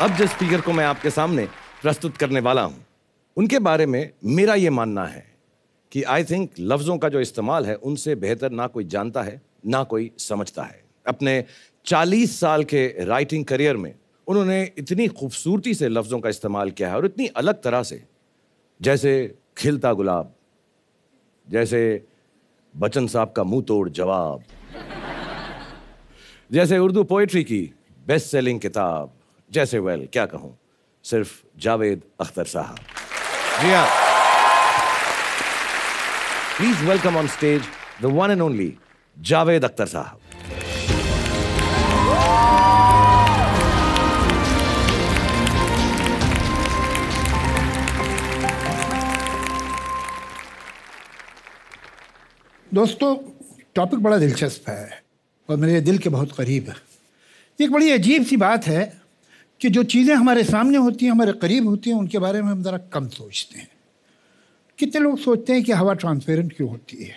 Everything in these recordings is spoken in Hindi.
अब जिस स्पीकर को मैं आपके सामने प्रस्तुत करने वाला हूँ। उनके बारे में मेरा यह मानना है कि आई थिंक लफ्जों का जो इस्तेमाल है, उनसे बेहतर ना कोई जानता है, ना कोई समझता है। अपने 40 साल के राइटिंग करियर में उन्होंने इतनी खूबसूरती से लफ्जों का इस्तेमाल किया है और इतनी अलग तरह से, जैसे खिलता गुलाब, जैसे बच्चन साहब का मुँह तोड़ जवाब, जैसे उर्दू पोइट्री की बेस्ट सेलिंग किताब जैसे वेल क्या कहूँ? सिर्फ़ जावेद अख्तर साहब। जी हाँ। Please welcome on stage the one and only Javed Akhtar साहब। दोस्तों टॉपिक बड़ा दिलचस्प है और मेरे दिल के बहुत करीब है। एक बड़ी अजीब सी बात है कि जो चीज़ें हमारे सामने होती हैं, हमारे करीब होती हैं, उनके बारे में हम ज़रा कम सोचते हैं। कितने लोग सोचते हैं कि हवा ट्रांसपेरेंट क्यों होती है?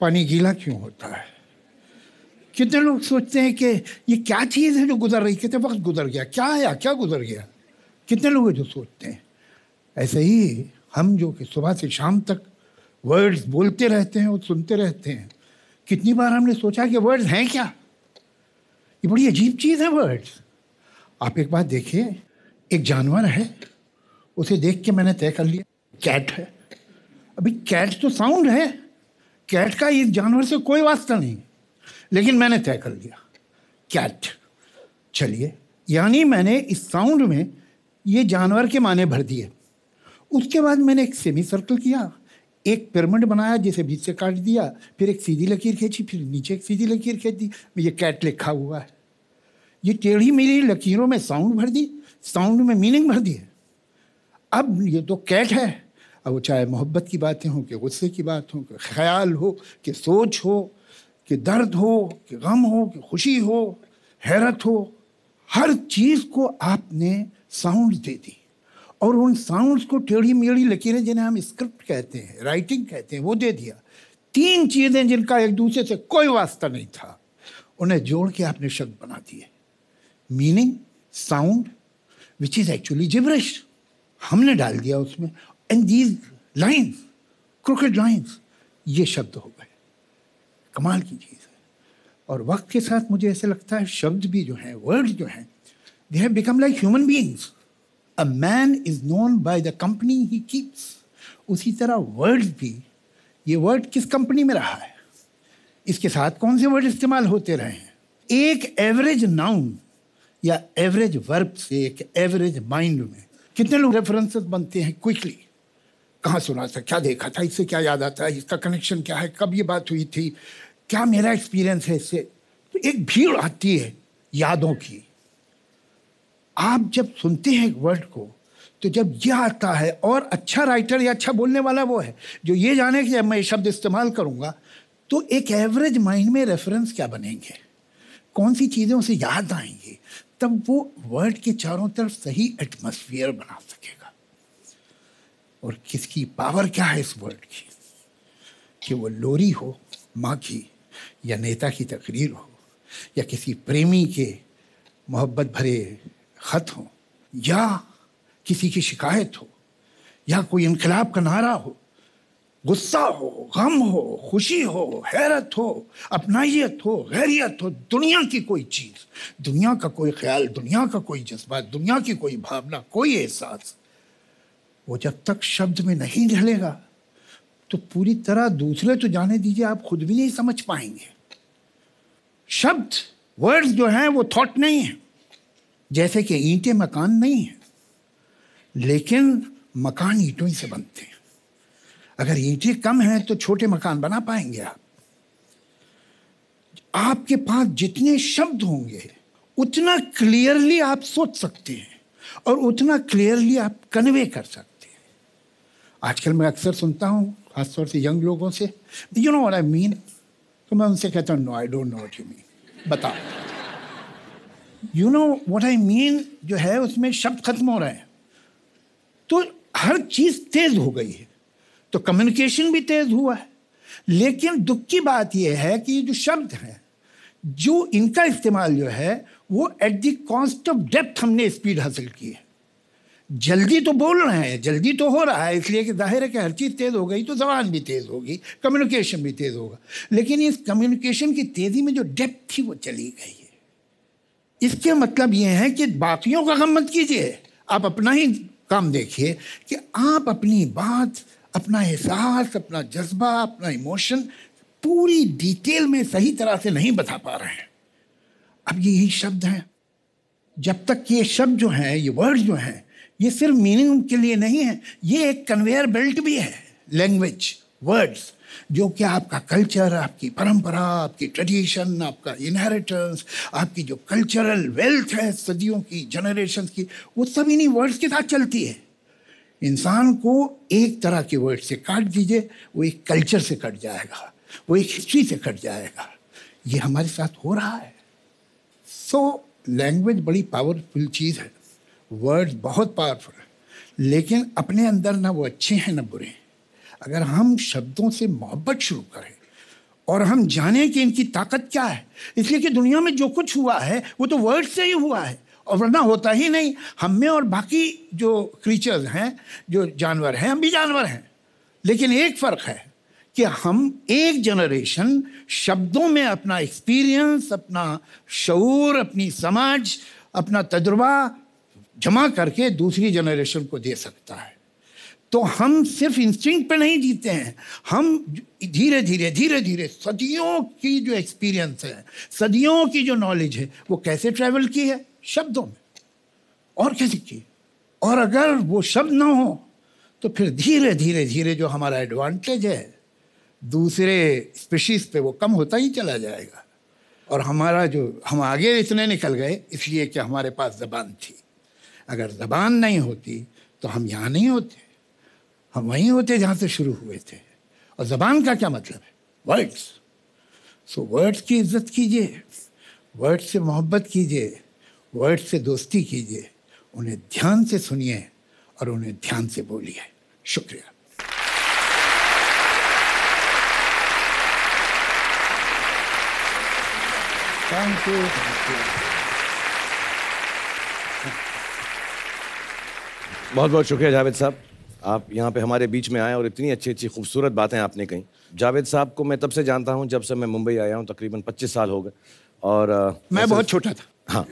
पानी गीला क्यों होता है? कितने लोग सोचते हैं कि ये क्या चीज़ है जो गुजर रही कितने वक्त गुजर गया? क्या आया? क्या गुजर गया? कितने लोग जो सोचते हैं? ऐसे ही हम जो कि सुबह से शाम तक वर्ड्स बोलते रहते हैं और सुनते रहते हैं। कितनी बार हमने सोचा कि वर्ड्स हैं क्या? ये बड़ी अजीब चीज़ है वर्ड्स आप एक बात देखिए, एक जानवर है, उसे देख के मैंने तय कर लिया, कैट है। अभी कैट तो साउंड है, कैट का इस जानवर से कोई वास्ता नहीं, लेकिन मैंने तय कर लिया, कैट। चलिए, यानी मैंने इस साउंड में ये जानवर के माने भर दिए। उसके बाद मैंने एक सेमी सर्कल किया, एक पिरामिड बनाया, जिसे बीच से काट दिया, फिर एक सीधी लकीर खींची, फिर नीचे एक सीधी लकीर खींच दी ये कैट लिखा हुआ है। ये टेढ़ी मेढ़ी लकीरों में साउंड भर दी, साउंड में मीनिंग भर दिए अब ये तो कैट है। अब वो चाहे मोहब्बत की बातें हों, कि गुस्से की बात हो, कि ख्याल हो, कि सोच हो, कि दर्द हो, कि गम हो, कि खुशी हो, हैरत हो, हर चीज़ को आपने साउंड दे दी। और उन साउंड्स को टेढ़ी मेढ़ी लकीरें जिन्हें हम स्क्रिप्ट कहते हैं, राइटिंग कहते हैं, वो दे दिया। तीन चीज़ें जिनका एक दूसरे से कोई वास्ता नहीं था, उन्हें जोड़ के आपने शब्द बना दिए। Meaning sound which is actually gibberish हमने डाल दिया उसमें। And these lines cricket lines ये शब्द हो गए। कमाल की चीज़ है। और वक्त के साथ मुझे ऐसे लगता है, शब्द भी जो हैं वर्ड जो हैं they have become like human beings a man is known by the company he keeps उसी तरह वर्ड भी, ये वर्ड किस कंपनी में रहा है? इसके साथ कौन से वर्ड इस्तेमाल होते रहे हैं? एक एवरेज नाउन या एवरेज वर्ब से एक एवरेज माइंड में। कितने लोग रेफरेंसेस बनते हैं क्विकली कहाँ सुना था? क्या देखा था? इससे क्या याद आता है? इसका कनेक्शन क्या है? कब ये बात हुई थी? क्या मेरा एक्सपीरियंस है इससे? तो एक भीड़ आती है यादों की। आप जब सुनते हैं एक वर्ड को तो जब यह आता है, और अच्छा राइटर या अच्छा बोलने वाला वो है, जो ये जाने कि जब मैं ये शब्द इस्तेमाल करूँगा तो एक एवरेज माइंड में रेफरेंस क्या बनेंगे? कौन सी चीज़ें उसे याद आएँगी? तब वो वर्ल्ड के चारों तरफ़ सही एटमोसफियर बना सकेगा। और किसकी पावर क्या है इस वर्ल्ड की? कि वो लोरी हो, माँ की, या नेता की तकरीर हो, या किसी प्रेमी के मोहब्बत भरे ख़त हो, या किसी की शिकायत हो, या कोई इनकलाब का नारा हो गुस्सा हो, गम हो, खुशी हो, हैरत हो अपनाइत हो, गैरियत हो, दुनिया की कोई चीज़, दुनिया का कोई ख्याल, दुनिया का कोई जज्बा, दुनिया की कोई भावना, कोई एहसास, वो जब तक शब्द में नहीं ढलेगा तो पूरी तरह दूसरे तो जाने दीजिए, आप खुद भी नहीं समझ पाएँगे। शब्द वर्ड्स जो हैं, वो थॉट नहीं है, जैसे कि ईंटें मकान नहीं है, लेकिन मकान ईंटों से बनते हैं। अगर ईंटें कम हैं तो छोटे मकान बना पाएँगे आप। आपके पास जितने शब्द होंगे, उतना क्लियरली आप सोच सकते हैं और उतना क्लियरली आप कन्वे कर सकते हैं। आजकल मैं अक्सर सुनता हूँ, खासतौर से यंग लोगों से यू नो आई मीन तो मैं उनसे कहता हूँ no I don't know what you mean बताओ। You know what I mean जो है, उसमें शब्द खत्म हो रहे हैं। तो हर चीज़ तेज हो गई है। तो कम्युनिकेशन भी तेज हुआ है। लेकिन दुख की बात यह है कि ये जो शब्द हैं, जो इनका इस्तेमाल जो है, वो at the cost of depth हमने स्पीड हासिल की है। जल्दी तो बोल रहे हैं, जल्दी तो हो रहा है, इसलिए कि ज़ाहिर है कि हर चीज़ तेज़ हो गई तो जबान भी तेज़ होगी कम्युनिकेशन भी तेज़ होगा। लेकिन इस कम्युनिकेशन की तेज़ी में जो डेप्थ थी, वो चली गई है। इसके मतलब ये है कि बाकियों का गम मत कीजिए। आप अपना ही काम देखिए कि आप अपनी बात अपना एहसास, अपना जज्बा, अपना इमोशन पूरी डिटेल में सही तरह से नहीं बता पा रहे हैं। अब ये यही शब्द हैं। जब तक ये शब्द जो हैं, ये वर्ड जो हैं, ये सिर्फ़ मीनिंग के लिए नहीं है, ये एक कन्वेयर बेल्ट भी है। लैंग्वेज वर्ड्स जो कि आपका कल्चर आपकी परंपरा, आपकी ट्रेडिशन आपका इनहेरिटेंस आपकी जो कल्चरल वेल्थ है सदियों की जनरेशन की, वो सब इन्हीं वर्ड्स के साथ चलती है। इंसान को एक तरह के वर्ड से काट दीजिए वो एक कल्चर से कट जाएगा वो एक हिस्ट्री से कट जाएगा। ये हमारे साथ हो रहा है। सो so, लैंग्वेज बड़ी पावरफुल चीज़ है। वर्ड्स बहुत पावरफुल है। लेकिन अपने अंदर ना वो अच्छे हैं ना बुरे हैं। अगर हम शब्दों से मोहब्बत शुरू करें और हम जाने कि इनकी ताकत क्या है इसलिए कि दुनिया में जो कुछ हुआ है वो तो वर्ड से ही हुआ है। और वरना होता ही नहीं। हम में और बाकी जो क्रीचर्स हैं, जो जानवर हैं, हम भी जानवर हैं। लेकिन एक फ़र्क है कि हम एक जनरेशन शब्दों में अपना एक्सपीरियंस अपना शूर अपनी समझ अपना तजुर्बा जमा करके दूसरी जनरेशन को दे सकता है। तो हम सिर्फ़ इंस्टिंक्ट पे नहीं जीते हैं। हम धीरे धीरे धीरे धीरे सदियों की जो एक्सपीरियंस है, सदियों की जो नॉलेज है, वो कैसे ट्रैवल की है? शब्दों में। और कैसे की और अगर वो शब्द ना हो तो फिर धीरे धीरे धीरे जो हमारा एडवांटेज है, दूसरे स्पीशीज पे वो कम होता ही चला जाएगा। और हमारा जो, हम आगे इतने निकल गए, इसलिए कि हमारे पास ज़बान थी। अगर ज़बान नहीं होती तो हम यहाँ नहीं होते। हम वहीं होते जहाँ से शुरू हुए थे। और ज़बान का क्या मतलब है? वर्ड्स सो वर्ड्स की इज़्ज़त कीजिए। वर्ड से मोहब्बत कीजिए। वर्ड से दोस्ती कीजिए, उन्हें ध्यान से सुनिए और उन्हें ध्यान से बोलिए। शुक्रिया। थैंक यू बहुत बहुत शुक्रिया जावेद साहब। आप यहाँ पे हमारे बीच में आए और इतनी अच्छी अच्छी, खूबसूरत बातें आपने कही। जावेद साहब को मैं तब से जानता हूँ जब से मैं मुंबई आया हूँ, तकरीबन 25 साल हो गए। और मैं बहुत छोटा था। हाँ।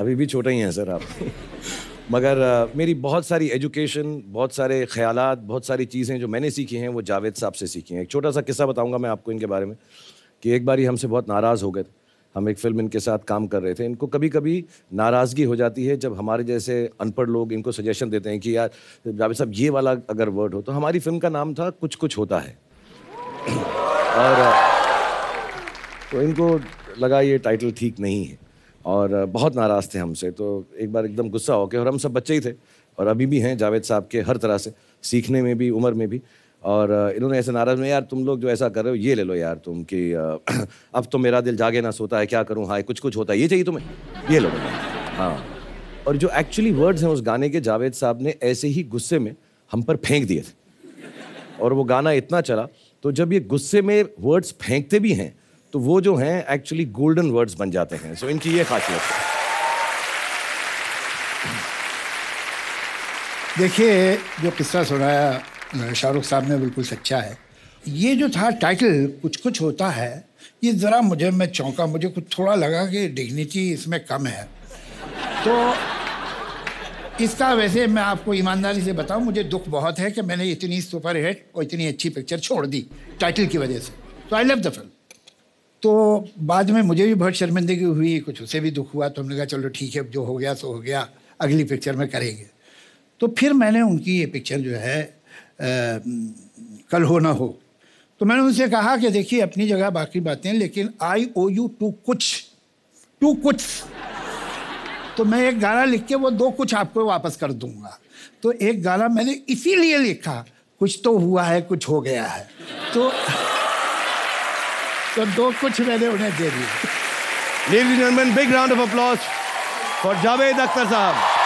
अभी भी छोटे ही हैं सर आप। मगर uh, मेरी बहुत सारी एजुकेशन बहुत सारे ख्याल बहुत सारी चीज़ें जो मैंने सीखी हैं वो जावेद साहब से सीखी हैं। एक छोटा सा किस्सा बताऊँगा मैं आपको इनके बारे में कि एक बार ही हमसे बहुत नाराज़ हो गए थे। हम एक फ़िल्म इनके साथ काम कर रहे थे। इनको कभी कभी नाराज़गी हो जाती है जब हमारे जैसे अनपढ़ लोग इनको सजेशन देते हैं कि यार जावेद साहब ये वाला अगर वर्ड हो तो हमारी फ़िल्म का नाम था कुछ कुछ होता है। और तो इनको लगा ये टाइटल ठीक नहीं है। और बहुत नाराज़ थे हमसे। तो एक बार एकदम गुस्सा हो गया और हम सब बच्चे ही थे, और अभी भी हैं जावेद साहब के हर तरह से, सीखने में भी, उम्र में भी। और इन्होंने ऐसे नाराज़ में, यार, तुम लोग जो ऐसा कर रहे हो, ये ले लो यार तुम कि अब तो मेरा दिल जागे ना सोता है, क्या करूँ? हाय, कुछ कुछ होता है, ये चाहिए तुम्हें, ये लो। हाँ। और जो एक्चुअली वर्ड्स हैं उस गाने के, जावेद साहब ने ऐसे ही गुस्से में हम पर फेंक दिए थे। और वो गाना इतना चला तो जब ये गुस्से में वर्ड्स फेंकते भी हैं तो वो जो हैं एक्चुअली गोल्डन वर्ड्स बन जाते हैं। सो so, इनकी ये खासियत है। देखिए जो किस्सा सुनाया शाहरुख साहब ने बिल्कुल सच्चा है। ये जो था टाइटल कुछ कुछ होता है ये ज़रा मुझे मैं चौंका मुझे कुछ थोड़ा लगा कि डिग्निटी इसमें कम है। तो इसका वैसे मैं आपको ईमानदारी से बताऊँ मुझे दुख बहुत है कि मैंने इतनी सुपर हिट और इतनी अच्छी पिक्चर छोड़ दी टाइटल की वजह से। तो आई लव द फ़िल्म तो बाद में मुझे भी बहुत शर्मिंदगी हुई कुछ उसे भी दुख हुआ तो हमने कहा चलो ठीक है जो हो गया सो हो गया अगली पिक्चर में करेंगे। तो फिर मैंने उनकी ये पिक्चर जो है आ, कल हो ना हो तो मैंने उनसे कहा कि देखिए अपनी जगह बाकी बातें लेकिन आई ओ यू टू कुछ टू कुछ। तो मैं एक गाना लिख के वो दो कुछ आपको वापस कर दूँगा। तो एक गाना मैंने इसीलिए लिखा कुछ तो हुआ है कुछ हो गया है। तो तो दो कुछ मैंने उन्हें दे दिए। Ladies big round of applause for Javed Akhtar साहब।